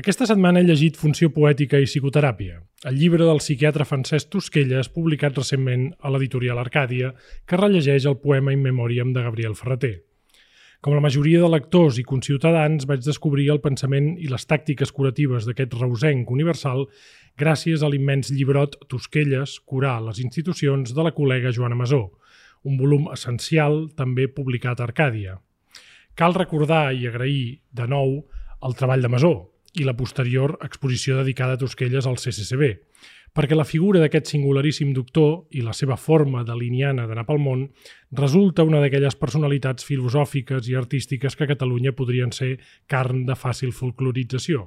Aquesta setmana he llegit Funció poètica i psicoteràpia, el llibre del psiquiatre Francesc Tosquelles, publicat recentment a l'editorial Arcàdia, que rellegeix el poema In Memoriam de Gabriel Ferreter. Com la majoria de lectors i conciutadans, vaig descobrir el pensament i les tàctiques curatives d'aquest reusenc universal gràcies a l'immens llibrot Tosquelles, curar les institucions de la col·lega Joana Masó, un volum essencial també publicat a Arcàdia. Cal recordar i agrair de nou el treball de Masó, i la posterior exposició dedicada a Tosquelles al CCCB, perquè la figura d'aquest singularíssim doctor i la seva forma de liniana d'anar pel món resulta una d'aquelles personalitats filosòfiques i artístiques que a Catalunya podrien ser carn de fàcil folclorització.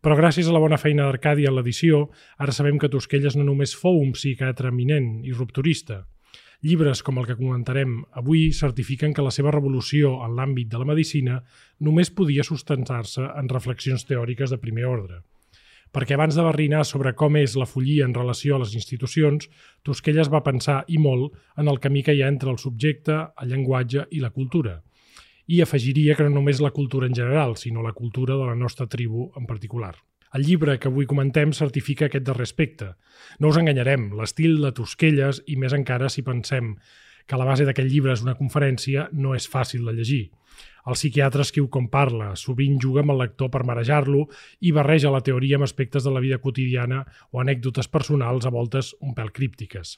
Però gràcies a la bona feina d'Arcàdia en l'edició, ara sabem que Tosquelles no només fou un psiquiatre eminent i rupturista, Llibres com el que comentarem avui certifiquen que la seva revolució en l'àmbit de la medicina només podia sustentar-se en reflexions teòriques de primer ordre. Perquè abans de barrinar sobre com és la follia en relació a les institucions, Tosquelles va pensar, i molt, en el camí que hi ha entre el subjecte, el llenguatge i la cultura. I afegiria que no només la cultura en general, sinó la cultura de la nostra tribu en particular. El llibre que avui comentem certifica aquest darrer aspecte. No us enganyarem, l'estil de Tosquelles, i més encara si pensem que la base d'aquest llibre és una conferència, no és fàcil de llegir. El psiquiatre escriu com parla, sovint juga amb el lector per marejar-lo i barreja la teoria amb aspectes de la vida quotidiana o anècdotes personals a voltes un pèl críptiques.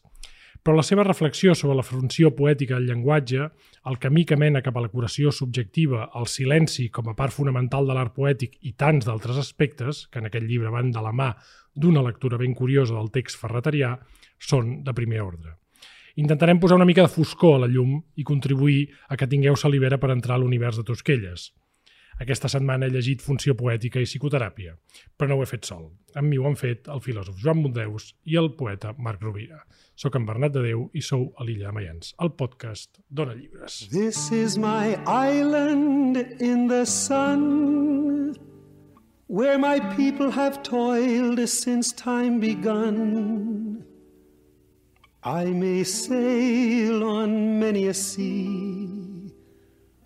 Però la seva reflexió sobre la funció poètica del llenguatge, el camí que mena cap a la curació subjectiva, el silenci com a part fonamental de l'art poètic i tants d'altres aspectes, que en aquest llibre van de la mà d'una lectura ben curiosa del text ferreterià, són de primer ordre. Intentarem posar una mica de foscor a la llum i contribuir a que tingueu salivera per entrar a l'univers de Tosquelles. Aquesta setmana he llegit Funció poètica i psicoteràpia, però no ho he fet sol. Amb mi ho han fet el filòsof Joan Mondeus i el poeta Marc Rovira. Soc en Bernat de Déu i sou a l'Illa de Mayans, el podcast Dona Llibres. This is my island in the sun Where my people have toiled since time begun I may sail on many a sea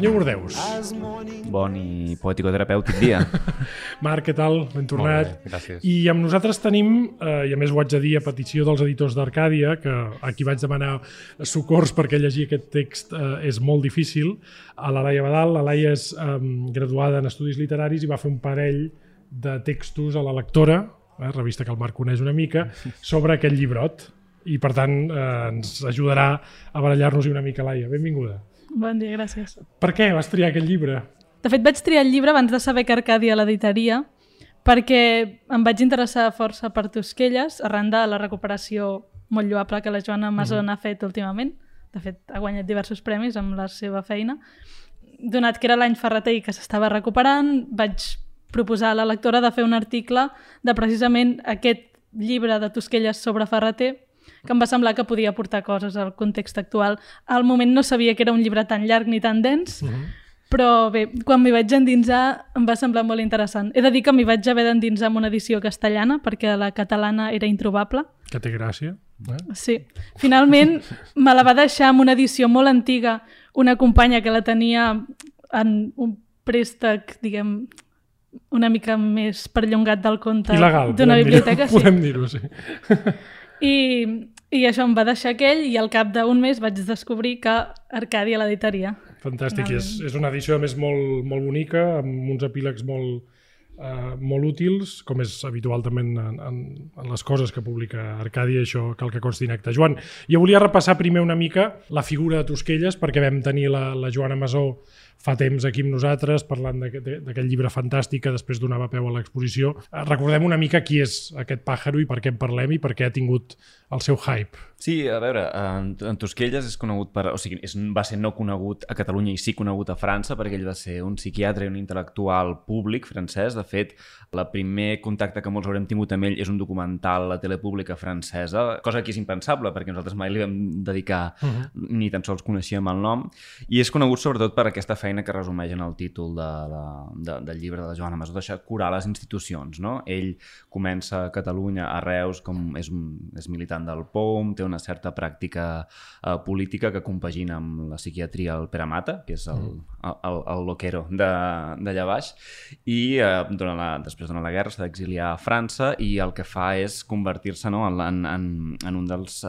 Senyor Bordeus. Bon i poètico-terapèutic dia. Marc, què tal? Ben tornat. Molt bé, gràcies. I amb nosaltres tenim, eh, i a més ho haig de dir a petició dels editors d'Arcàdia, que a qui vaig demanar socors perquè llegir aquest text eh, és molt difícil, a la Laia Badal. La Laia és eh, graduada en Estudis Literaris i va fer un parell de textos a la lectora, eh, revista que el Marc coneix una mica, sobre aquest llibrot. I, per tant, eh, ens ajudarà a barallar-nos-hi una mica, Laia. Benvinguda. Bon dia, gràcies. Per què vas triar aquest llibre? De fet, vaig triar el llibre abans de saber que Arcàdia l'editaria perquè em vaig interessar força per Tosquelles arran de la recuperació molt lloable que la Joana Masó mm. ha fet últimament. De fet, ha guanyat diversos premis amb la seva feina. Donat que era l'any Ferreter i que s'estava recuperant, vaig proposar a la lectora de fer un article de precisament aquest llibre de Tosquelles sobre Ferreter que em va semblar que podia aportar coses al context actual. Al moment no sabia que era un llibre tan llarg ni tan dens, uh -huh. però bé, quan m'hi vaig endinsar em va semblar molt interessant. He de dir que m'hi vaig haver d'endinsar amb una edició castellana perquè la catalana era introbable. Que té gràcia. Eh? Sí. Finalment me la va deixar amb una edició molt antiga una companya que la tenia en un préstec, diguem, una mica més perllongat del conte d'una biblioteca. Sí. Podem dir-ho, sí. I, I això em va deixar aquell i al cap d'un mes vaig descobrir que Arcàdia l'editaria. Fantàstic, és, és una edició a més molt, molt bonica, amb uns epílegs molt, uh, molt útils, com és habitual també en, en, en les coses que publica Arcàdia, això cal que consti en acte. Joan, jo volia repassar primer una mica la figura de Tosquelles, perquè vam tenir la, la Joana Masó fa temps aquí amb nosaltres parlant d'aquest llibre fantàstic que després donava peu a l'exposició. Eh, recordem una mica qui és aquest pàjaro i per què en parlem i per què ha tingut el seu hype. Sí, a veure, en, en Tosquelles és conegut per... O sigui, és, va ser no conegut a Catalunya i sí conegut a França perquè ell va ser un psiquiatre i un intel·lectual públic francès. De fet, el primer contacte que molts haurem tingut amb ell és un documental a la tele pública francesa, cosa que és impensable perquè nosaltres mai li vam dedicar uh -huh. ni tan sols coneixíem el nom. I és conegut sobretot per aquesta feina que resumeix en el títol de, la, de, del llibre de la Joana Masó, deixar curar les institucions. No? Ell comença a Catalunya, a Reus, com és, és militant del POM, té una certa pràctica eh, política que compagina amb la psiquiatria al Pere Mata, que és el, mm. el, el, el loquero d'allà baix, i eh, durant la, després de la guerra s'ha d'exiliar a França i el que fa és convertir-se no, en, en, en un dels... Eh,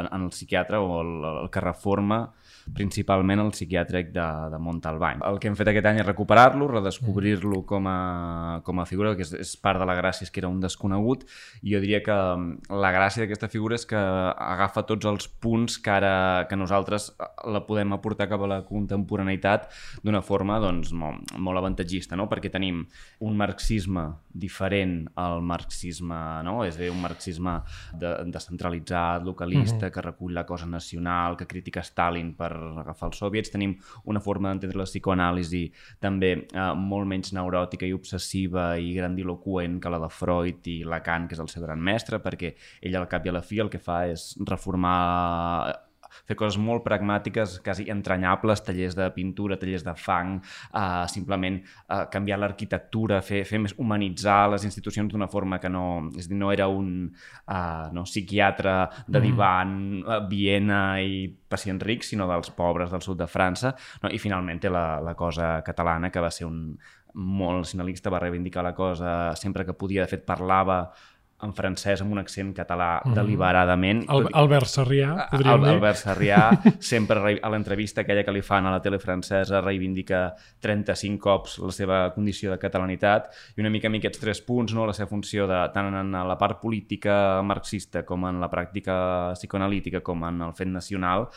en, en el psiquiatre o el, el que reforma principalment el psiquiàtric de, de Montalbany. El que hem fet aquest any és recuperar-lo, redescobrir-lo com, a, com a figura, que és, és part de la gràcia és que era un desconegut, i jo diria que mm, la gràcia d'aquesta figura és que agafa tots els punts que ara que nosaltres eh, la podem aportar cap a la contemporaneïtat d'una forma doncs, molt, molt avantatgista, no? perquè tenim un marxisme diferent al marxisme, no? és a dir, un marxisme de, descentralitzat, localista, uh -huh. que recull la cosa nacional, que critica Stalin per agafar els soviets, tenim una forma d'entendre la psicoanàlisi també eh, molt menys neuròtica i obsessiva i grandiloquent que la de Freud i Lacan, que és el seu gran mestre, perquè ell al cap i a la fi el que fa és reformar fer coses molt pragmàtiques, quasi entranyables, tallers de pintura, tallers de fang, uh, simplement uh, canviar l'arquitectura, fer, fer més humanitzar les institucions d'una forma que no... És dir, no era un uh, no, psiquiatre de mm. divan mm. Viena i pacients rics, sinó dels pobres del sud de França. No? I finalment té la, la cosa catalana, que va ser un molt nacionalista, va reivindicar la cosa sempre que podia. De fet, parlava en francès amb un accent català mm deliberadament. El, Albert Sarrià, podríem dir. Albert Sarrià, sempre a l'entrevista aquella que li fan a la tele francesa, reivindica 35 cops la seva condició de catalanitat i una mica a mi aquests tres punts, no? la seva funció de, tant en la part política marxista com en la pràctica psicoanalítica com en el fet nacional,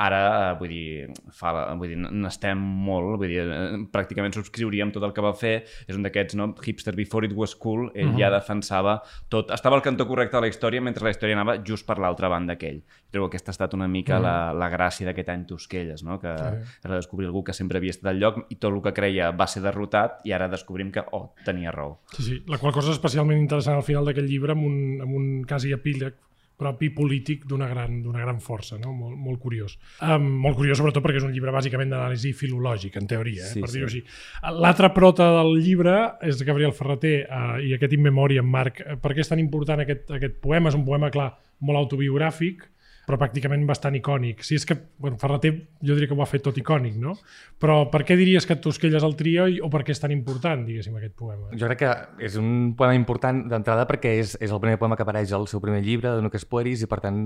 Ara, vull dir, fa, vull dir, n'estem molt, vull dir, eh, pràcticament subscriuríem tot el que va fer, és un d'aquests, no? Hipster before it was cool, ell uh -huh. ja mhm. defensava tot, estava al cantó correcte de la història mentre la història anava just per l'altra banda que ell. Crec que aquesta ha estat una mica uh -huh. la, la gràcia d'aquest any Tosquelles, no? Que sí. era descobrir algú que sempre havia estat al lloc i tot el que creia va ser derrotat i ara descobrim que, oh, tenia raó. Sí, sí, la qual cosa és especialment interessant al final d'aquest llibre amb un, amb un quasi epíleg propi polític d'una gran, gran força, no? molt, molt curiós. Um, molt curiós sobretot perquè és un llibre bàsicament d'anàlisi filològic, en teoria, eh? sí, per dir-ho sí. així. L'altra prota del llibre és Gabriel Ferreter uh, i aquest In Memoriam, Marc. Per què és tan important aquest, aquest poema? És un poema, clar, molt autobiogràfic, però pràcticament bastant icònic. Si és que, bueno, Ferreter jo diria que ho ha fet tot icònic, no? Però per què diries que Tosquelles el trio o per què és tan important, diguéssim, aquest poema? Jo crec que és un poema important d'entrada perquè és, és el primer poema que apareix al seu primer llibre, de Nuques Pueris, i per tant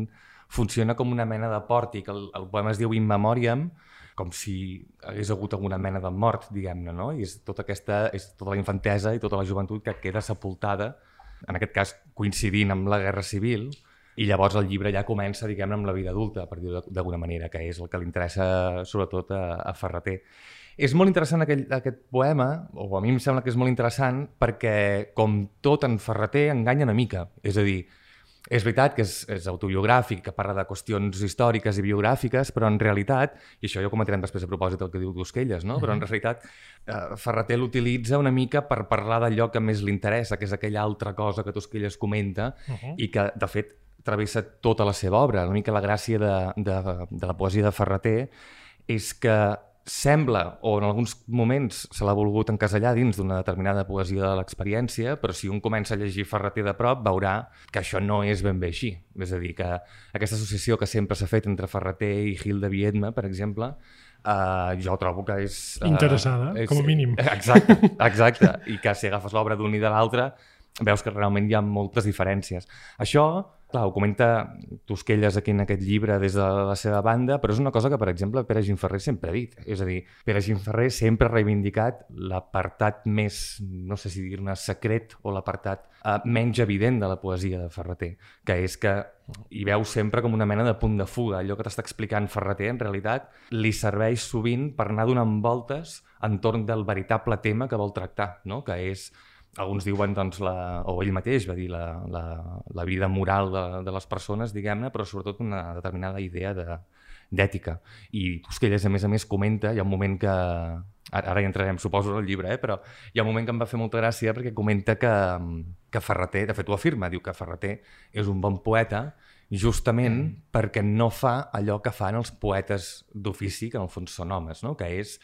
funciona com una mena de pòrtic. El, el poema es diu In Memoriam, com si hagués hagut alguna mena de mort, diguem-ne, no? I és tota aquesta, és tota la infantesa i tota la joventut que queda sepultada, en aquest cas coincidint amb la Guerra Civil, i llavors el llibre ja comença, diguem-ne, amb la vida adulta, per dir-ho d'alguna manera, que és el que li interessa sobretot a, a Ferreter. És molt interessant aquell, aquest poema, o a mi em sembla que és molt interessant, perquè, com tot en Ferreter, enganya una mica. És a dir, és veritat que és, és autobiogràfic, que parla de qüestions històriques i biogràfiques, però en realitat, i això ja ho comentarem després a propòsit del que diu Dusquelles, no? però en realitat eh, Ferreter l'utilitza una mica per parlar d'allò que més li interessa, que és aquella altra cosa que Dusquelles comenta uh -huh. i que, de fet, travessa tota la seva obra. Una mica la gràcia de, de, de la poesia de Ferreter és que sembla, o en alguns moments se l'ha volgut encasellar dins d'una determinada poesia de l'experiència, però si un comença a llegir Ferreter de prop veurà que això no és ben bé així. És a dir, que aquesta associació que sempre s'ha fet entre Ferreter i Gil de Viedma, per exemple, Uh, jo trobo que és... Uh, Interessada, és, com a mínim. Exacte, exacte. I que si agafes l'obra d'un i de l'altre, veus que realment hi ha moltes diferències. Això Clar, ho comenta Tosquelles aquí en aquest llibre des de la seva banda, però és una cosa que, per exemple, Pere Gimferrer sempre ha dit. És a dir, Pere Gimferrer sempre ha reivindicat l'apartat més, no sé si dir-ne secret, o l'apartat eh, menys evident de la poesia de Ferreter, que és que hi veu sempre com una mena de punt de fuga. Allò que t'està explicant Ferreter, en realitat, li serveix sovint per anar donant voltes entorn del veritable tema que vol tractar, no? que és alguns diuen, doncs, la, o ell mateix va dir, la, la, la vida moral de, de les persones, diguem-ne, però sobretot una determinada idea d'ètica. I Tosquelles, a més a més, comenta, hi ha un moment que... Ara, hi entrarem, suposo, el llibre, eh? però hi ha un moment que em va fer molta gràcia perquè comenta que, que Ferreter, de fet ho afirma, diu que Ferreter és un bon poeta justament mm. perquè no fa allò que fan els poetes d'ofici, que en el fons són homes, no? que és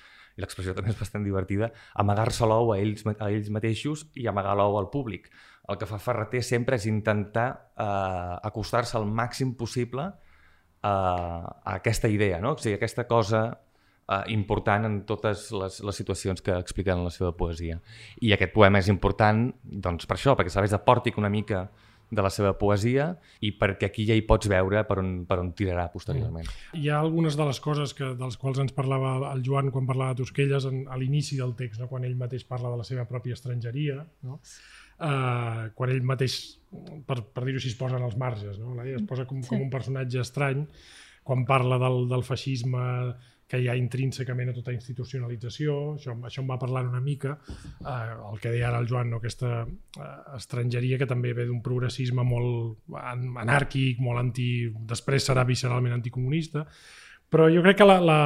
l'expressió també és bastant divertida, amagar-se l'ou a, ells, a ells mateixos i amagar l'ou al públic. El que fa Ferreter sempre és intentar eh, acostar-se al màxim possible eh, a aquesta idea, no? o sigui, aquesta cosa eh, important en totes les, les situacions que expliquen en la seva poesia. I aquest poema és important doncs, per això, perquè serveix de pòrtic una mica de la seva poesia i perquè aquí ja hi pots veure per on, per on tirarà posteriorment. Mm. Hi ha algunes de les coses que, dels quals ens parlava el Joan quan parlava de Tosquelles en, a l'inici del text, no? quan ell mateix parla de la seva pròpia estrangeria, no? Uh, quan ell mateix, per, per dir-ho així, es posa en els marges, no? es posa com, sí. com un personatge estrany, quan parla del, del feixisme que hi ha intrínsecament a tota institucionalització, això, això em va parlar una mica, eh, el que deia ara el Joan, no? aquesta eh, estrangeria que també ve d'un progressisme molt anàrquic, molt anti... després serà visceralment anticomunista, però jo crec que la, la,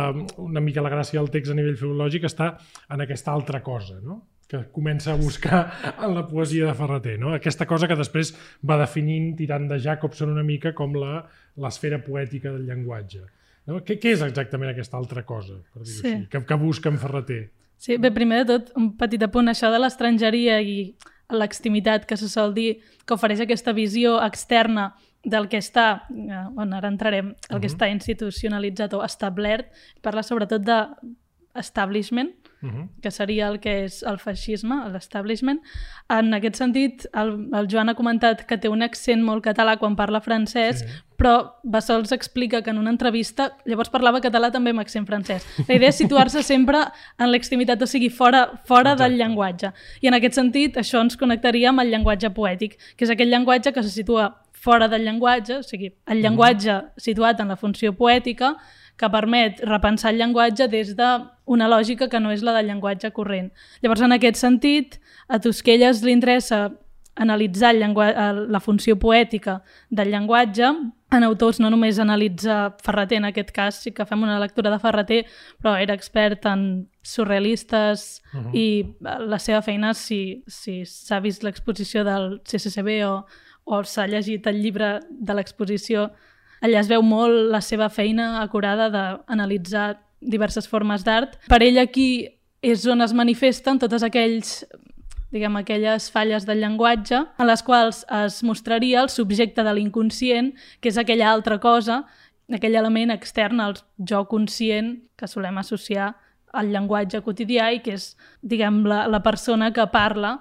una mica la gràcia del text a nivell filològic està en aquesta altra cosa, no? que comença a buscar en la poesia de Ferreter. No? Aquesta cosa que després va definint, tirant de Jacobson una mica, com l'esfera poètica del llenguatge. No? Què, què és exactament aquesta altra cosa, per dir sí. així, que, que busca en Ferreter? Sí, bé, primer de tot, un petit apunt, això de l'estrangeria i l'extimitat que se sol dir, que ofereix aquesta visió externa del que està, eh, on ara entrarem, el uh -huh. que està institucionalitzat o establert, parla sobretot de establishment, uh -huh. que seria el que és el feixisme, l'establishment. En aquest sentit, el, el Joan ha comentat que té un accent molt català quan parla francès, sí. però Bassols explica que en una entrevista llavors parlava català també amb accent francès. La idea és situar-se sempre en l'extremitat, o sigui, fora, fora del llenguatge. I en aquest sentit, això ens connectaria amb el llenguatge poètic, que és aquell llenguatge que se situa fora del llenguatge, o sigui, el llenguatge situat en la funció poètica, que permet repensar el llenguatge des d'una lògica que no és la del llenguatge corrent. Llavors, en aquest sentit, a Tosquelles li interessa analitzar el el, la funció poètica del llenguatge. En autors no només analitza Ferreter, en aquest cas sí que fem una lectura de Ferreter, però era expert en surrealistes uh -huh. i la seva feina, si s'ha si vist l'exposició del CCCB o, o s'ha llegit el llibre de l'exposició, Allà es veu molt la seva feina acurada d'analitzar diverses formes d'art. Per ell aquí és on es manifesten totes aquells diguem, aquelles falles del llenguatge en les quals es mostraria el subjecte de l'inconscient, que és aquella altra cosa, aquell element extern al jo conscient que solem associar al llenguatge quotidià i que és, diguem, la, la persona que parla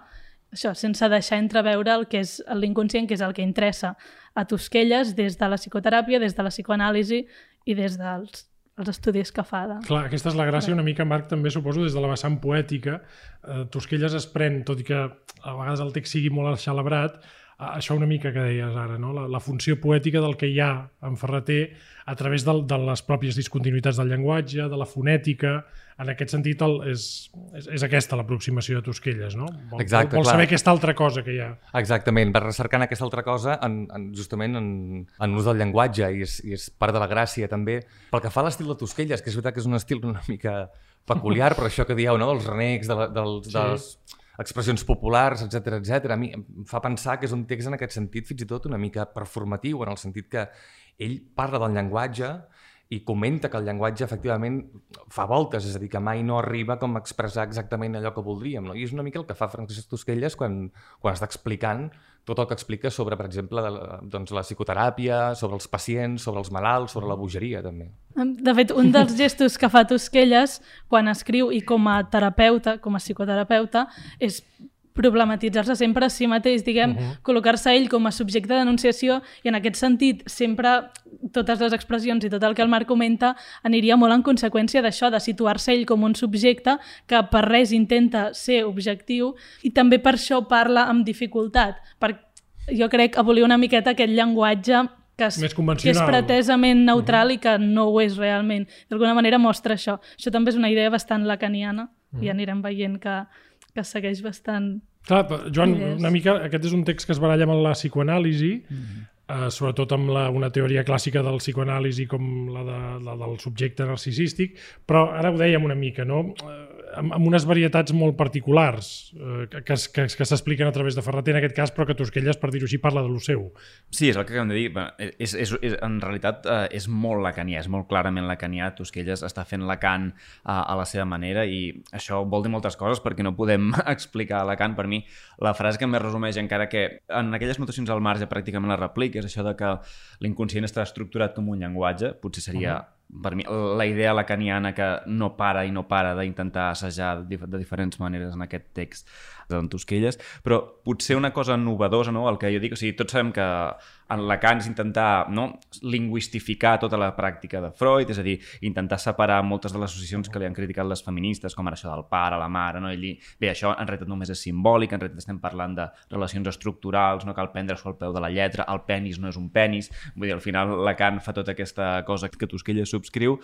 això, sense deixar entreveure el que és l'inconscient, que és el que interessa a Tosquelles des de la psicoteràpia, des de la psicoanàlisi i des dels els estudis que fa. De... Clar, aquesta és la gràcia una mica, Marc, també suposo, des de la vessant poètica. Eh, Tosquelles es pren, tot i que a vegades el text sigui molt xalabrat, això una mica que deies ara, no? la, la funció poètica del que hi ha en Ferreter a través del, de les pròpies discontinuïtats del llenguatge, de la fonètica, en aquest sentit el, és, és, és aquesta l'aproximació de Tosquelles, no? Vol, Exacte, vol saber aquesta altra cosa que hi ha. Exactament, va recercant aquesta altra cosa en, en, justament en, en l'ús del llenguatge i és, i és part de la gràcia també. Pel que fa a l'estil de Tosquelles, que és veritat que és un estil una mica peculiar, però això que dieu, no? dels renecs, de la, dels, sí. dels expressions populars, etc etc. A mi em fa pensar que és un text en aquest sentit fins i tot una mica performatiu, en el sentit que ell parla del llenguatge i comenta que el llenguatge efectivament fa voltes, és a dir, que mai no arriba com a expressar exactament allò que voldríem. No? I és una mica el que fa Francesc Tosquelles quan, quan està explicant tot el que explica sobre, per exemple, la, doncs, la psicoteràpia, sobre els pacients, sobre els malalts, sobre la bogeria, també. De fet, un dels gestos que fa Tosquelles quan escriu i com a terapeuta, com a psicoterapeuta, és problematitzar-se sempre a si mateix, diguem, uh -huh. col·locar-se ell com a subjecte de denunciació i en aquest sentit sempre totes les expressions i tot el que el Marc comenta aniria molt en conseqüència d'això, de situar-se ell com un subjecte que per res intenta ser objectiu i també per això parla amb dificultat. Per, jo crec que volia una miqueta aquest llenguatge que és, que és pretesament neutral uh -huh. i que no ho és realment. D'alguna manera mostra això. Això també és una idea bastant lacaniana uh -huh. i anirem veient que, que segueix bastant... Clar, Joan, una mica, aquest és un text que es baralla amb la psicoanàlisi, mm -hmm. Eh, sobretot amb la, una teoria clàssica del psicoanàlisi com la, de, la del subjecte narcisístic, però ara ho dèiem una mica, no? Eh, amb, amb unes varietats molt particulars eh, que, que, que, que s'expliquen a través de Ferreter en aquest cas, però que Tosquelles, per dir-ho així, parla de lo seu. Sí, és el que acabem de dir. Bé, És, és, és, en realitat eh, és molt lacanià, és molt clarament lacanià. Tosquelles està fent Lacan a, a la seva manera i això vol dir moltes coses perquè no podem explicar Lacan. Per mi, la frase que més resumeix, encara que en aquelles notacions al marge pràcticament la replica, és això de que l'inconscient està estructurat com un llenguatge. Potser seria, uh -huh. per mi, la idea lacaniana que no para i no para d'intentar assajar de, de diferents maneres en aquest text d'en Tosquelles, però potser una cosa novedosa, no? el que jo dic, o sigui, tots sabem que en Lacan és intentar no? lingüistificar tota la pràctica de Freud, és a dir, intentar separar moltes de les associacions que li han criticat les feministes, com ara això del pare, la mare, no? Dir, bé, això en realitat només és simbòlic, en realitat estem parlant de relacions estructurals, no cal prendre-s'ho al peu de la lletra, el penis no és un penis, vull dir, al final Lacan fa tota aquesta cosa que Tosquelles subscriu.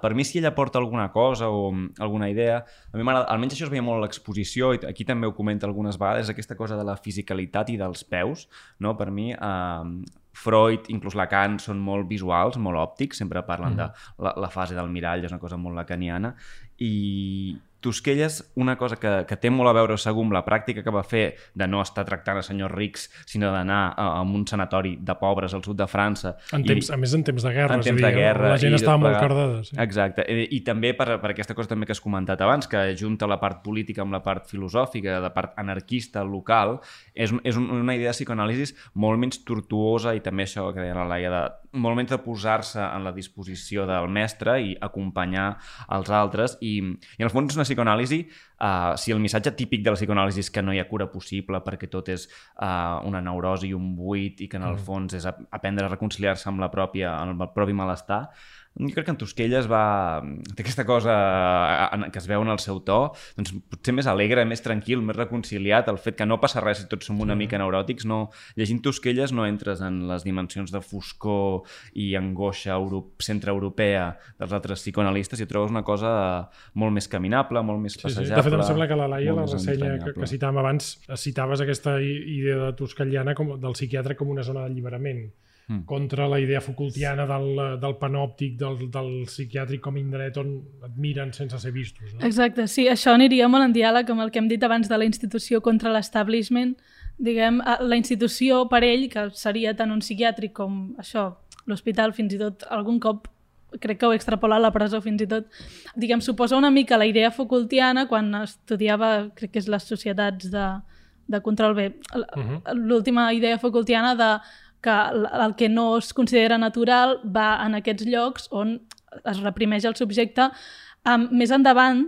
Per mi, si ella porta alguna cosa o alguna idea, a mi m'agrada, almenys això es veia molt a l'exposició, i aquí també ho comenta algunes vegades, aquesta cosa de la fisicalitat i dels peus, no? Per mi, eh, Freud, inclús Lacan, són molt visuals, molt òptics, sempre parlen mm. de la, la fase del mirall, és una cosa molt lacaniana, i Tosquelles, una cosa que, que té molt a veure segur amb la pràctica que va fer de no estar tractant a senyors rics, sinó d'anar a, a un sanatori de pobres al sud de França. En temps, a més, en temps de guerra. en temps dir, de guerra. La gent i estava molt cardada. Sí. Exacte. I, i també per, per aquesta cosa també que has comentat abans, que junta la part política amb la part filosòfica, la part anarquista local, és, és un- una idea de psicoanàlisis molt menys tortuosa i també això que deia la Laia, de, molt menys de posar-se en la disposició del mestre i acompanyar els altres. I, i en el fons és una psicoanàlisi Uh, si el missatge típic de la psicoanàlisi és que no hi ha cura possible perquè tot és uh, una neurosi i un buit i que en el fons és ap- aprendre a reconciliar-se amb, la pròpia, amb el propi malestar, jo crec que en Tosquelles va... té aquesta cosa eh, que es veu en el seu to, doncs potser més alegre, més tranquil, més reconciliat, el fet que no passa res si tots som una mica neuròtics, no... llegint Tosquelles no entres en les dimensions de foscor i angoixa euro... centreeuropea dels altres psicoanalistes i trobes una cosa molt més caminable, molt més Sí, sí. passejable. De fet, em sembla que la Laia, la ressenya que, que citàvem abans, citaves aquesta idea de Toscalliana com, del psiquiatre com una zona d'alliberament Mm. contra la idea Foucaultiana del, del panòptic, del, del psiquiàtric com a indret on et miren sense ser vistos. No? Exacte, sí, això aniria molt en diàleg amb el que hem dit abans de la institució contra l'establishment. Diguem, la institució per ell, que seria tant un psiquiàtric com això, l'hospital, fins i tot algun cop crec que ho he extrapolat a la presó fins i tot, diguem, suposa una mica la idea Foucaultiana quan estudiava, crec que és les societats de, de control B, l- Mhm. l'última idea Foucaultiana de que el que no es considera natural va en aquests llocs on es reprimeix el subjecte. Um, més endavant,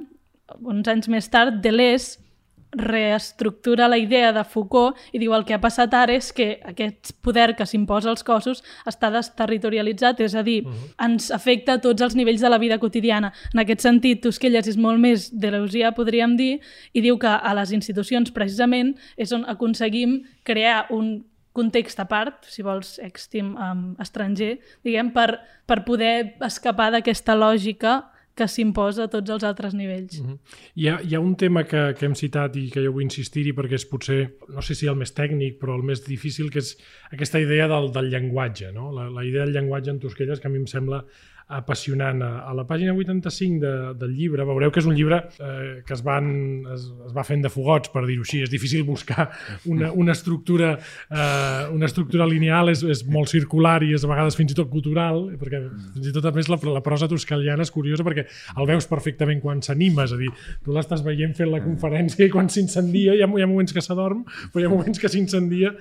uns anys més tard, Deleuze reestructura la idea de Foucault i diu el que ha passat ara és que aquest poder que s'imposa als cossos està desterritorialitzat, és a dir, uh -huh. ens afecta a tots els nivells de la vida quotidiana. En aquest sentit, Tosquelles és molt més deleuzià, podríem dir, i diu que a les institucions, precisament, és on aconseguim crear un context a part, si vols, extim um, estranger, diguem, per, per poder escapar d'aquesta lògica que s'imposa a tots els altres nivells. Mm -hmm. Hi ha, hi ha un tema que, que hem citat i que jo vull insistir-hi perquè és potser, no sé si el més tècnic, però el més difícil, que és aquesta idea del, del llenguatge. No? La, la idea del llenguatge en Tosquelles, que a mi em sembla apassionant. A, la pàgina 85 de, del llibre veureu que és un llibre eh, que es, van, es, es va fent de fogots, per dir-ho així. És difícil buscar una, una, estructura, eh, una estructura lineal, és, és molt circular i és a vegades fins i tot cultural, perquè fins i tot a més la, la prosa toscaliana és curiosa perquè el veus perfectament quan s'anima, és a dir, tu l'estàs veient fent la conferència i quan s'incendia, hi, hi ha moments que s'adorm, però hi ha moments que s'incendia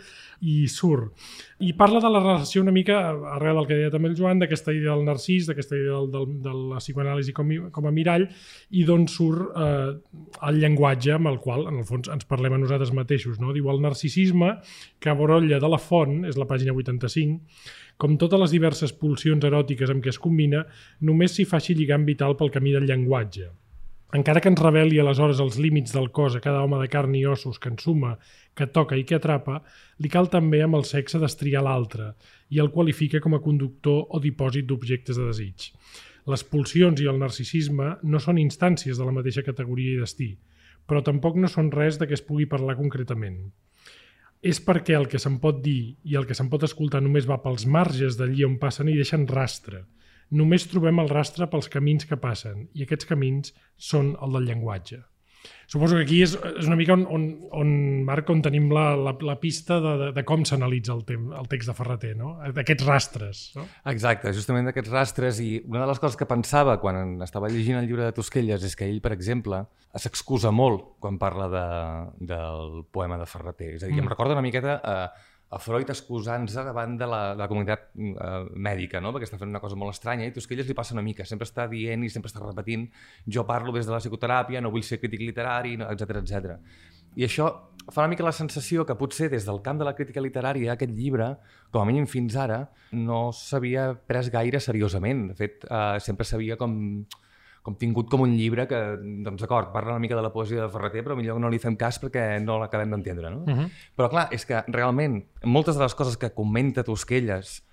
i surt. I parla de la relació una mica, arrel del que deia també el Joan, d'aquesta idea del narcís, d'aquesta idea del, del, de la psicoanàlisi com, com a mirall, i d'on surt eh, el llenguatge amb el qual, en el fons, ens parlem a nosaltres mateixos. No? Diu, el narcisisme, que brolla de la font, és la pàgina 85, com totes les diverses pulsions eròtiques amb què es combina, només s'hi faci lligam vital pel camí del llenguatge. Encara que ens reveli aleshores els límits del cos a cada home de carn i ossos que ensuma, que toca i que atrapa, li cal també amb el sexe destriar l'altre i el qualifica com a conductor o dipòsit d'objectes de desig. Les pulsions i el narcisisme no són instàncies de la mateixa categoria i destí, però tampoc no són res de què es pugui parlar concretament. És perquè el que se'n pot dir i el que se'n pot escoltar només va pels marges d'allí on passen i deixen rastre. Només trobem el rastre pels camins que passen, i aquests camins són el del llenguatge. Suposo que aquí és, és una mica on, on, on Marc, on tenim la, la, la pista de, de, de com s'analitza el, tem, el text de Ferreter, no? d'aquests rastres. No? Exacte, justament d'aquests rastres i una de les coses que pensava quan estava llegint el llibre de Tosquelles és que ell, per exemple, s'excusa molt quan parla de, del poema de Ferreter. És a dir, mm. em recorda una miqueta a, a Freud excusant-se davant de la, de la comunitat uh, mèdica, no? perquè està fent una cosa molt estranya i Tosquelles li passa una mica, sempre està dient i sempre està repetint jo parlo des de la psicoteràpia, no vull ser crític literari, etc etc. I això fa una mica la sensació que potser des del camp de la crítica literària aquest llibre, com a mínim fins ara, no s'havia pres gaire seriosament. De fet, uh, sempre s'havia com com tingut com un llibre que, doncs d'acord, parla una mica de la poesia de Ferreter, però millor no li fem cas perquè no l'acabem d'entendre, no? Uh -huh. Però clar, és que realment moltes de les coses que comenta Tosquelles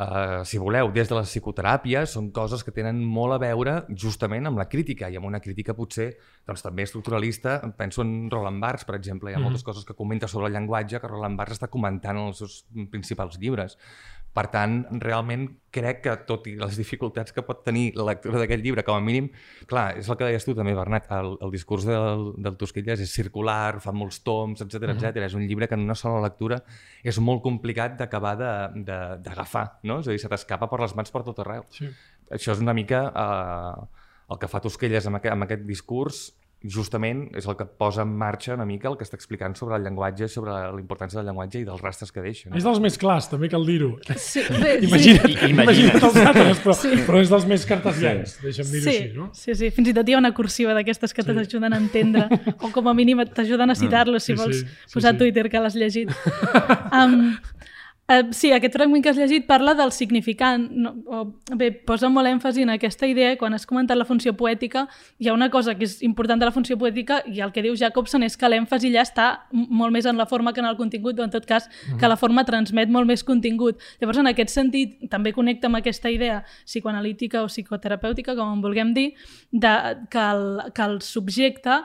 Uh, si voleu, des de la psicoteràpia, són coses que tenen molt a veure justament amb la crítica i amb una crítica potser doncs, també estructuralista. Penso en Roland Barthes, per exemple. Hi ha mm -hmm. moltes coses que comenta sobre el llenguatge que Roland Barthes està comentant en els seus principals llibres. Per tant, realment crec que, tot i les dificultats que pot tenir la lectura d'aquest llibre, com a mínim, clar, és el que deies tu també, Bernat, el, el discurs del, del Tosquelles és circular, fa molts toms, etc etc. Mm -hmm. És un llibre que en una sola lectura és molt complicat d'acabar d'agafar, no? És a dir, se t'escapa per les mans per tot arreu. Sí. Això és una mica eh, el que fa Tosquelles amb aquest, amb aquest discurs, justament és el que posa en marxa una mica el que està explicant sobre el llenguatge, sobre la importància del llenguatge i dels rastres que deixa. No? És dels més clars, també cal dir-ho. Sí, bé, Imagina't, I- imagina't els altres, però, sí. però és dels més cartesians, deixa'm sí. dir-ho Sí, així, no? sí, sí, fins i tot hi ha una cursiva d'aquestes que t'ajuden a entendre, o com a mínim t'ajuden a citar-los si Sí, sí, vols sí, posar sí. a Twitter que l'has llegit. um, Uh, sí, aquest fragment que has llegit parla del significant, no, o, bé, posa molt èmfasi en aquesta idea, quan has comentat la funció poètica, hi ha una cosa que és important de la funció poètica i el que diu Jacobson és que l'èmfasi ja està molt més en la forma que en el contingut, o en tot cas que la forma transmet molt més contingut. Llavors, en aquest sentit, també connecta amb aquesta idea psicoanalítica o psicoterapèutica, com en vulguem dir, de, que, el, que el subjecte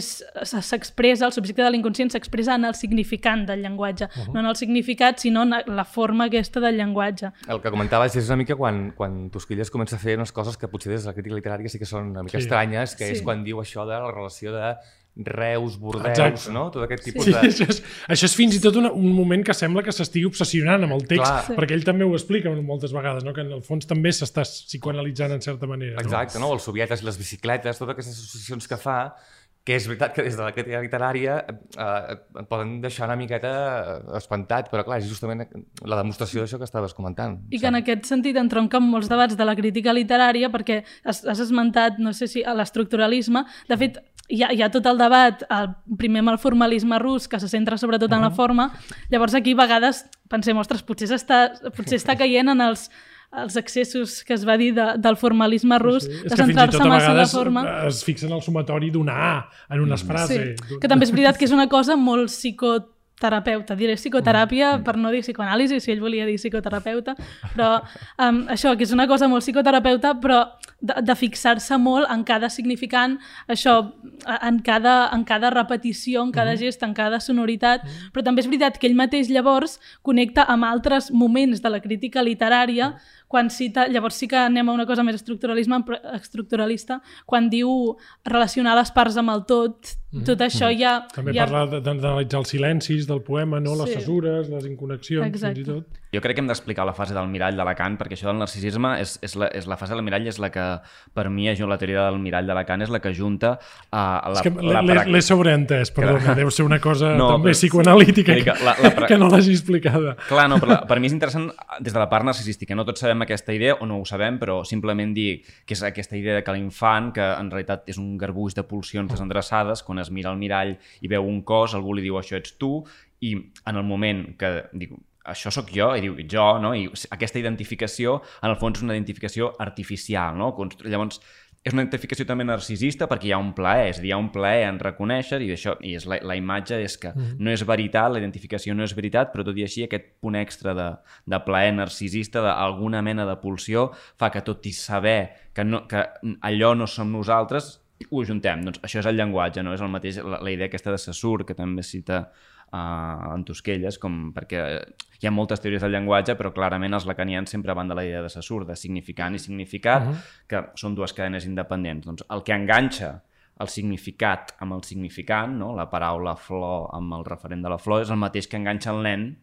s'expressa, el subjecte de l'inconscient s'expressa en el significant del llenguatge, uh -huh. no en el significat, sinó en la forma aquesta del llenguatge. El que comentaves és una mica quan, quan Tosquelles comença a fer unes coses que potser des de la crítica literària sí que són una mica Sí. sí. estranyes, que Sí. sí. és quan diu això de la relació de Reus, Bordeus, Exacte. no? Tot aquest tipus Sí, de... això, és, això és fins i tot una, un moment que sembla que s'estigui obsessionant amb el text, Clar. sí. perquè ell també ho explica moltes vegades, no? que en el fons també s'està psicoanalitzant en certa manera. Exacte, no? Els sovietes i les bicicletes, totes aquestes associacions que fa, que és veritat que des de la crítica literària eh, et poden deixar una miqueta eh, espantat, però clar, és justament la demostració d'això que estaves comentant. I que en aquest sentit entronca amb molts debats de la crítica literària, perquè has, has esmentat, no sé si, l'estructuralisme. De fet, hi ha, hi ha tot el debat, el, primer amb el formalisme rus, que se centra sobretot en la forma. Llavors aquí a vegades pensem, ostres, potser està, potser està caient en els els excessos que es va dir de, del formalisme rus, Sí, de centrar-se massa de forma. es fixa en el sumatori d'una A en unes frases. Sí, que també és veritat que és una cosa molt psicoterapeuta, diré psicoteràpia Mm. per no dir psicoanàlisi, si ell volia dir psicoterapeuta, però um, això, que és una cosa molt psicoterapeuta, però de, de fixar-se molt en cada significant, això, en cada, en cada repetició, en cada gest, en cada sonoritat, però també és veritat que ell mateix llavors connecta amb altres moments de la crítica literària quan cita, llavors sí que anem a una cosa més estructuralisme, estructuralista, quan diu relacionar les parts amb el tot, tot això ja... També ja... parla de- d'analitzar els silencis del poema, no? les Sí. cesures, les inconnexions, Exacte. fins i tot. Jo crec que hem d'explicar la fase del mirall de Lacan, perquè això del narcisisme és, és, la, és la fase del mirall és la que, per mi, és la teoria del mirall de Lacan és la que junta uh, la, És que la l'he sobreentès, perdona, deu ser una cosa No, també però- psicoanalítica que, que la- la pra- que no l'hagi explicada. Clar, no, però la- per mi és interessant des de la part narcisística. No tots sabem aquesta idea, o no ho sabem, però simplement dir que és aquesta idea de que l'infant, que en realitat és un garbuix de pulsions desendreçades, quan es mira al mirall i veu un cos, algú li diu això ets tu, i en el moment que diu això sóc jo, i diu jo, no? I aquesta identificació, en el fons, és una identificació artificial, no? Llavors, és una identificació també narcisista perquè hi ha un plaer, és a dir, hi ha un plaer en reconèixer i això i és la, la imatge és que Mm. no és veritat, la identificació no és veritat, però tot i així aquest punt extra de, de plaer narcisista, d'alguna mena de pulsió, fa que tot i saber que, no, que allò no som nosaltres, ho juntem. Doncs això és el llenguatge, no? És el mateix, la, la idea aquesta de Saussure, que també cita uh, en Tosquelles, com, perquè hi ha moltes teories del llenguatge, però clarament els lacanians sempre van de la idea de Saussure, de significant i significat, uh -huh. que són dues cadenes independents. Doncs el que enganxa el significat amb el significant, no? la paraula flor amb el referent de la flor, és el mateix que enganxa el nen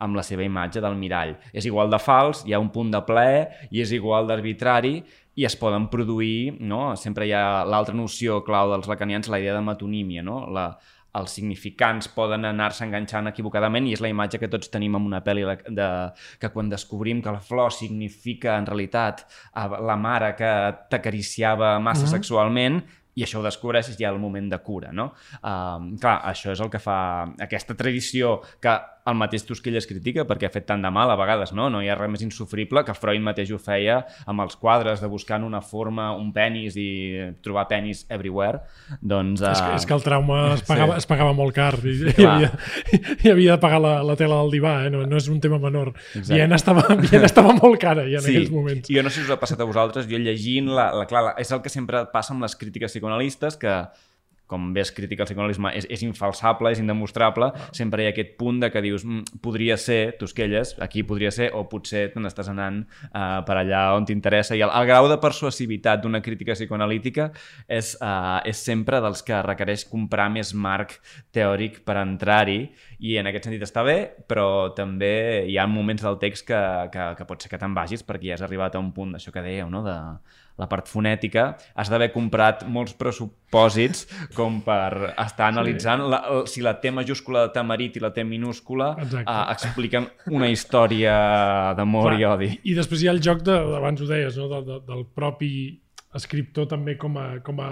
amb la seva imatge del mirall. És igual de fals, hi ha un punt de plaer i és igual d'arbitrari i es poden produir, no? sempre hi ha l'altra noció clau dels lacanians, la idea de metonímia, no? la, els significants poden anar-se enganxant equivocadament i és la imatge que tots tenim en una pel·li de, que quan descobrim que la flor significa en realitat la mare que t'acariciava massa mm -hmm. sexualment i això ho descobreixes ja al moment de cura, no? Um, clar, això és el que fa aquesta tradició que el mateix Tosquelles critica perquè ha fet tant de mal a vegades, no? No hi ha res més insufrible que Freud mateix ho feia amb els quadres de buscant una forma, un penis i trobar penis everywhere. Doncs, uh... És, que, és que el trauma es pagava, Sí. es pagava molt car i, i, havia, i havia de pagar la, la tela del divà, eh? no, no és un tema menor. Exacte. Viena estava, Viena estava molt cara ja en aquells moments. Jo no sé si us ha passat a vosaltres, jo llegint, la, la, clar, la, és el que sempre passa amb les crítiques psicoanalistes, que com ves crítica al psicoanalisme, és, és infalsable, és indemostrable, sempre hi ha aquest punt de que dius, mm, podria ser, Tosquelles, aquí podria ser, o potser te n'estàs anant uh, per allà on t'interessa, i el, el grau de persuasivitat d'una crítica psicoanalítica és, uh, és sempre dels que requereix comprar més marc teòric per entrar-hi, i en aquest sentit està bé, però també hi ha moments del text que, que, que pot ser que te'n vagis perquè ja has arribat a un punt d'això que dèieu, no? de la part fonètica, has d'haver comprat molts pressupòsits com per estar analitzant la, el- si la T majúscula de Tamarit i la T minúscula Exacte. uh, expliquen una història d'amor i odi. I després hi ha el joc, de, abans ho deies, no? de, de, del propi escriptor també com a, com a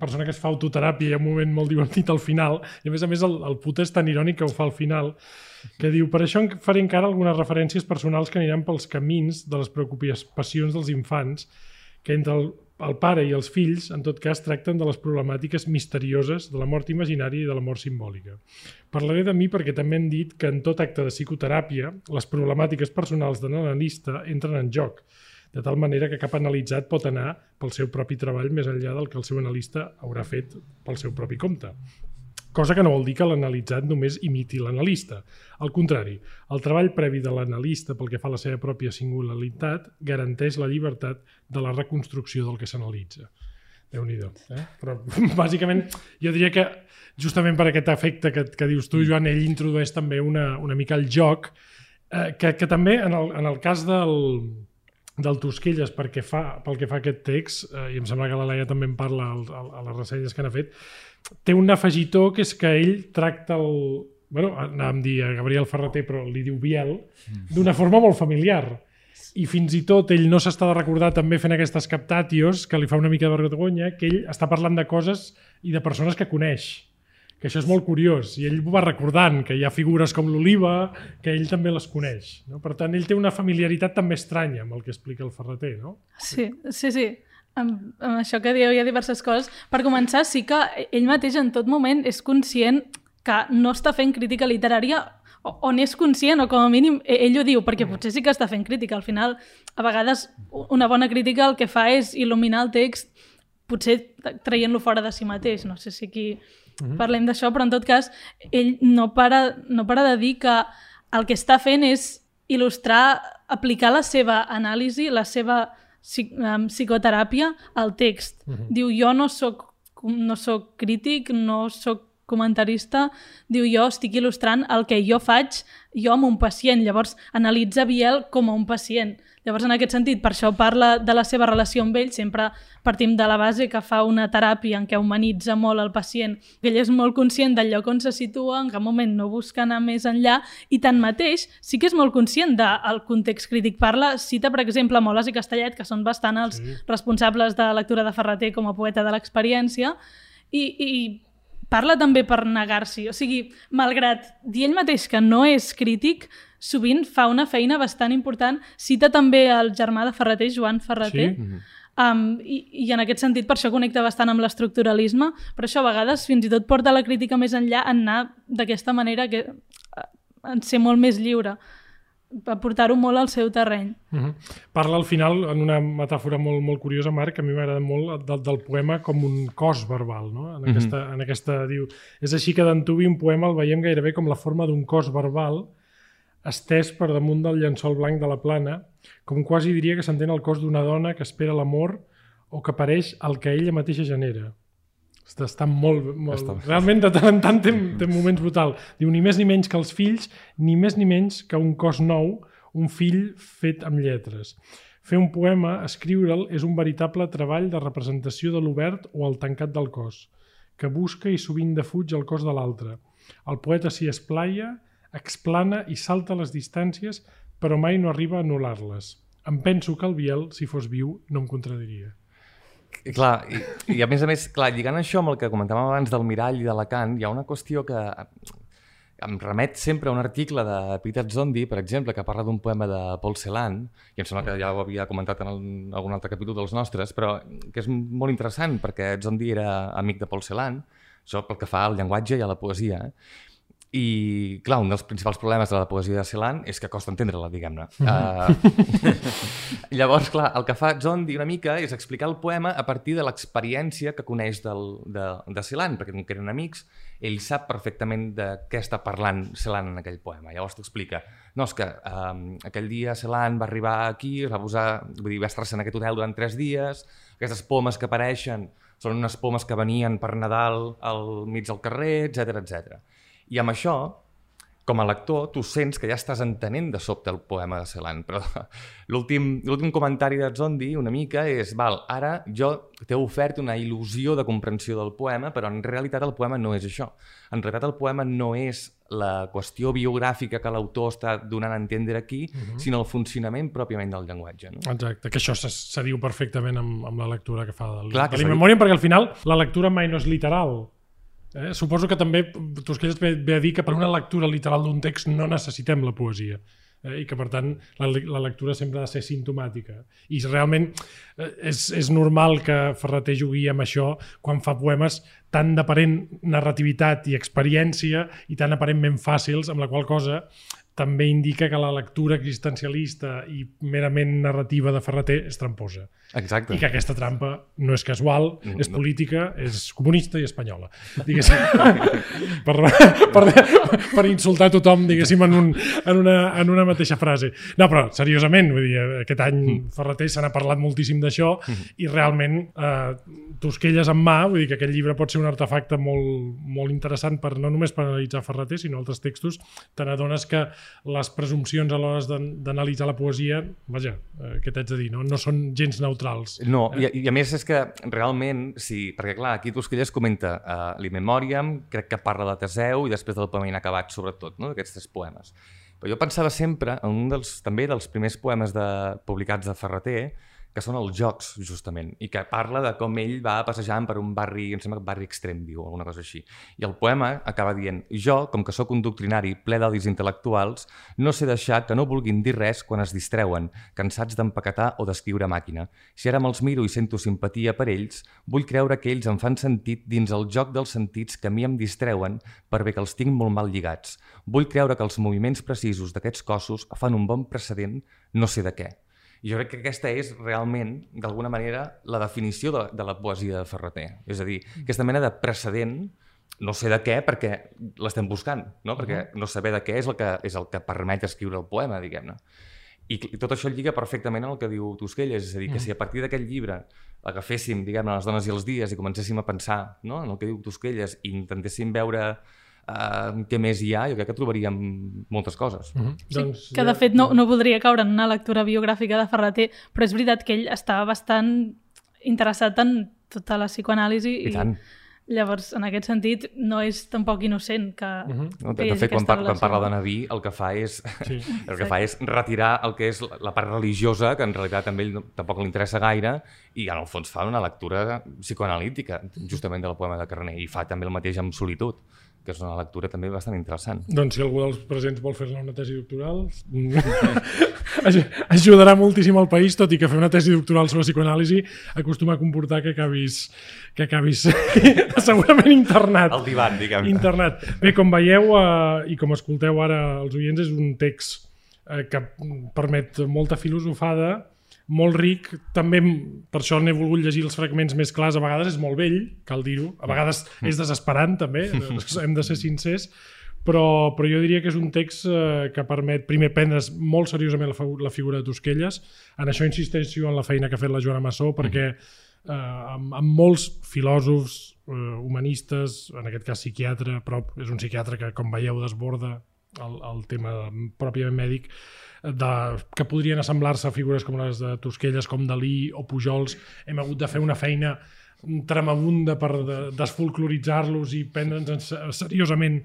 persona que es fa autoteràpia, hi ha un moment molt divertit al final, i a més a més el, el puta és tan irònic que ho fa al final, que diu, per això faré encara algunes referències personals que aniran pels camins de les preocupacions dels infants, que entre el, el pare i els fills, en tot cas, tracten de les problemàtiques misterioses de la mort imaginària i de la mort simbòlica. Parlaré de mi perquè també hem dit que en tot acte de psicoteràpia les problemàtiques personals de l'analista entren en joc, de tal manera que cap analitzat pot anar pel seu propi treball més enllà del que el seu analista haurà fet pel seu propi compte. Cosa que no vol dir que l'analitzat només imiti l'analista. Al contrari, el treball previ de l'analista pel que fa a la seva pròpia singularitat garanteix la llibertat de la reconstrucció del que s'analitza. déu nhi eh? Però, bàsicament, jo diria que justament per aquest efecte que, que dius tu, Joan, ell introdueix també una, una mica el joc, eh, que, que també en el, en el cas del, del Tosquelles perquè fa, pel que fa a aquest text, eh, i em sembla que la Laia també en parla al, al, a les ressenyes que n'ha fet, té un afegitó que és que ell tracta el... bueno, anàvem a dir a Gabriel Ferreter, però li diu Biel, d'una forma molt familiar. I fins i tot ell no s'està de recordar també fent aquestes captatios, que li fa una mica de vergonya, que ell està parlant de coses i de persones que coneix que això és molt curiós, i ell ho va recordant, que hi ha figures com l'Oliva, que ell també les coneix. No? Per tant, ell té una familiaritat també estranya amb el que explica el Ferreter, no? Sí, sí, sí. Amb, amb això que dieu hi ha diverses coses. Per començar, sí que ell mateix en tot moment és conscient que no està fent crítica literària o, o n'és conscient, o com a mínim e- ell ho diu, perquè potser sí que està fent crítica. Al final, a vegades, una bona crítica el que fa és il·luminar el text potser traient-lo fora de si mateix. No sé si aquí parlem d'això, però en tot cas, ell no para, no para de dir que el que està fent és il·lustrar aplicar la seva anàlisi, la seva um, psicoteràpia al text. Uh -huh. Diu, jo no sóc no sóc crític, no sóc comentarista, diu jo estic il·lustrant el que jo faig jo amb un pacient. Llavors, analitza Biel com a un pacient. Llavors, en aquest sentit, per això parla de la seva relació amb ell, sempre partim de la base que fa una teràpia en què humanitza molt el pacient, que ell és molt conscient del lloc on se situa, en cap moment no busca anar més enllà, i tanmateix sí que és molt conscient del context crític. Parla, cita, per exemple, Moles i Castellet, que són bastant els responsables de la lectura de Ferreter com a poeta de l'experiència, i, i parla també per negar-s'hi. O sigui, malgrat dir ell mateix que no és crític, sovint fa una feina bastant important. Cita també el germà de Ferreter, Joan Ferreter, sí? Um, i, I en aquest sentit per això connecta bastant amb l'estructuralisme, però això a vegades fins i tot porta la crítica més enllà en anar d'aquesta manera que, en ser molt més lliure a portar-ho molt al seu terreny. Uh -huh. Parla al final, en una metàfora molt, molt curiosa, Marc, que a mi m'agrada molt, del, del poema com un cos verbal. No? En, aquesta, uh -huh. en aquesta, diu, és així que d'Antubi un poema el veiem gairebé com la forma d'un cos verbal estès per damunt del llençol blanc de la plana, com quasi diria que s'entén el cos d'una dona que espera l'amor o que apareix el que ella mateixa genera. Està, està molt... molt... Està... Realment, de tant en tant té, té moments brutal. Diu, ni més ni menys que els fills, ni més ni menys que un cos nou, un fill fet amb lletres. Fer un poema, escriure'l, és un veritable treball de representació de l'obert o el tancat del cos, que busca i sovint defuig el cos de l'altre. El poeta s'hi esplaia, explana i salta les distàncies, però mai no arriba a anul·lar-les. Em penso que el Biel, si fos viu, no em contradiria. Clar, i, i a més a més, clar, lligant això amb el que comentàvem abans del mirall i de Lacan, hi ha una qüestió que em remet sempre a un article de Peter Zondi, per exemple, que parla d'un poema de Paul Celan, i em sembla que ja ho havia comentat en el, algun altre capítol dels nostres, però que és molt interessant perquè Zondi era amic de Paul Celan, això pel que fa al llenguatge i a la poesia. Eh? I, clar, un dels principals problemes de la poesia de Celan és que costa entendre-la, diguem-ne. Mm -hmm. uh, llavors, clar, el que fa Zondi una mica és explicar el poema a partir de l'experiència que coneix del, de, de Celan, perquè com que eren amics, ell sap perfectament de què està parlant Celan en aquell poema. Llavors t'explica, no, és que um, aquell dia Celan va arribar aquí, es va posar, vull dir, va estar-se en aquest hotel durant tres dies, aquestes pomes que apareixen són unes pomes que venien per Nadal al mig del carrer, etc etc. I amb això, com a lector, tu sents que ja estàs entenent de sobte el poema de Celan, però l'últim comentari de Zondi una mica és, val, ara jo t'he ofert una il·lusió de comprensió del poema, però en realitat el poema no és això. En realitat el poema no és la qüestió biogràfica que l'autor està donant a entendre aquí, uh -huh. sinó el funcionament pròpiament del llenguatge. No? Exacte, que això se, se diu perfectament amb, amb la lectura que fa del Clar, que l'Inmemoriam, perquè al final la lectura mai no és literal, Eh? Suposo que també Tosquelles ve, ve a dir que per una lectura literal d'un text no necessitem la poesia eh? i que per tant la, la lectura sempre ha de ser simptomàtica i realment eh, és, és normal que Ferreter jugui amb això quan fa poemes tan d'aparent narrativitat i experiència i tan aparentment fàcils amb la qual cosa també indica que la lectura existencialista i merament narrativa de Ferreter és tramposa. Exacte. I que aquesta trampa no és casual, no, és política, no. és comunista i espanyola. per, per, per insultar tothom, diguéssim, en, un, en, una, en una mateixa frase. No, però, seriosament, vull dir, aquest any mm. Ferreter se n'ha parlat moltíssim d'això mm. i realment eh, Tosquelles en mà, vull dir que aquest llibre pot ser un artefacte molt, molt interessant per no només per analitzar Ferreter, sinó altres textos. Te n'adones que les presumpcions a l'hora d'analitzar la poesia, vaja, eh, què t'haig de dir, no? no són gens neutrals. No, eh? i, i a més és que realment, sí, perquè clar, aquí Tosquelles comenta uh, l'Immemoriam, crec que parla de Teseu i després del poema inacabat, sobretot, no? d'aquests tres poemes. Però jo pensava sempre en un dels, també dels primers poemes de, publicats de Ferreter, que són els jocs, justament, i que parla de com ell va passejant per un barri, em sembla que barri extrem, diu, alguna cosa així. I el poema acaba dient, jo, com que sóc un doctrinari ple d'odis intel·lectuals, no sé deixar que no vulguin dir res quan es distreuen, cansats d'empaquetar o d'escriure màquina. Si ara me'ls miro i sento simpatia per ells, vull creure que ells em fan sentit dins el joc dels sentits que a mi em distreuen per bé que els tinc molt mal lligats. Vull creure que els moviments precisos d'aquests cossos fan un bon precedent, no sé de què. I jo crec que aquesta és realment, d'alguna manera, la definició de, de la poesia de Ferreter. És a dir, aquesta mena de precedent, no sé de què, perquè l'estem buscant, no? perquè no saber de què és el que, és el que permet escriure el poema, diguem-ne. I, I tot això lliga perfectament el que diu Tusquelles, és a dir, que si a partir d'aquest llibre agaféssim, diguem les dones i els dies i comencéssim a pensar no? en el que diu Tusquelles i intentéssim veure uh, què més hi ha, jo crec que trobaríem moltes coses. Mm -hmm. Sí, doncs, que de fet no, no voldria caure en una lectura biogràfica de Ferreter, però és veritat que ell estava bastant interessat en tota la psicoanàlisi I, i tant. Llavors, en aquest sentit, no és tampoc innocent que, uh -huh. no, que de, de fet, quan, par quan parla de Naví, el que fa és sí. el que fa és retirar el que és la, part religiosa, que en realitat també ell no, tampoc li interessa gaire, i en el fons fa una lectura psicoanalítica, justament del poema de Carner, i fa també el mateix amb solitud que és una lectura també bastant interessant. Doncs si algú dels presents vol fer-ne una tesi doctoral, ajudarà moltíssim al país, tot i que fer una tesi doctoral sobre psicoanàlisi acostuma a comportar que acabis, que acabis segurament internat. El divan, diguem. Internat. Bé, com veieu eh, i com escolteu ara els oients, és un text eh, que permet molta filosofada, molt ric, també per això n'he volgut llegir els fragments més clars, a vegades és molt vell, cal dir-ho, a vegades és desesperant també, hem de ser sincers, però, però jo diria que és un text eh, que permet primer prendre's molt seriosament la, la figura de Tosquelles, en això insisteixo en la feina que ha fet la Joana Massó, perquè eh, amb, amb molts filòsofs, eh, humanistes, en aquest cas psiquiatre, però és un psiquiatre que, com veieu, desborda el, el tema pròpiament mèdic, de, que podrien assemblar-se a figures com les de Tosquelles, com Dalí o Pujols. Hem hagut de fer una feina tremabunda per de, desfolcloritzar-los i prendre'ns seriosament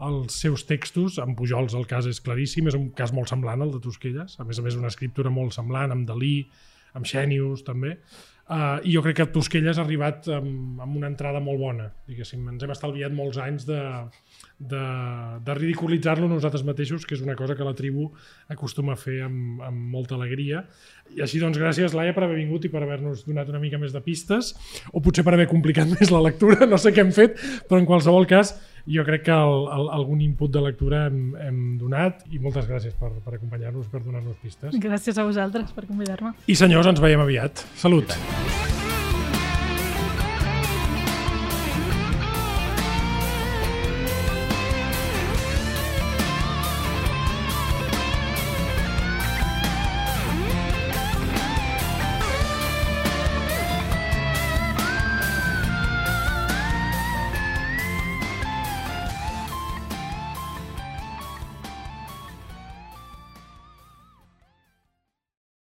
els seus textos, amb Pujols el cas és claríssim, és un cas molt semblant al de Tosquelles, a més a més una escriptura molt semblant, amb Dalí, amb Xènius també, uh, i jo crec que Tosquelles ha arribat amb, amb una entrada molt bona, diguéssim, ens hem estalviat molts anys de, de, de ridiculitzar-lo nosaltres mateixos, que és una cosa que la tribu acostuma a fer amb, amb molta alegria. I així doncs gràcies Laia per haver vingut i per haver-nos donat una mica més de pistes, o potser per haver complicat més la lectura, no sé què hem fet, però en qualsevol cas jo crec que el, el, algun input de lectura hem, hem donat i moltes gràcies per, per acompanyar-nos, per donar-nos pistes. Gràcies a vosaltres per convidar-me. I senyors, ens veiem aviat. Salut!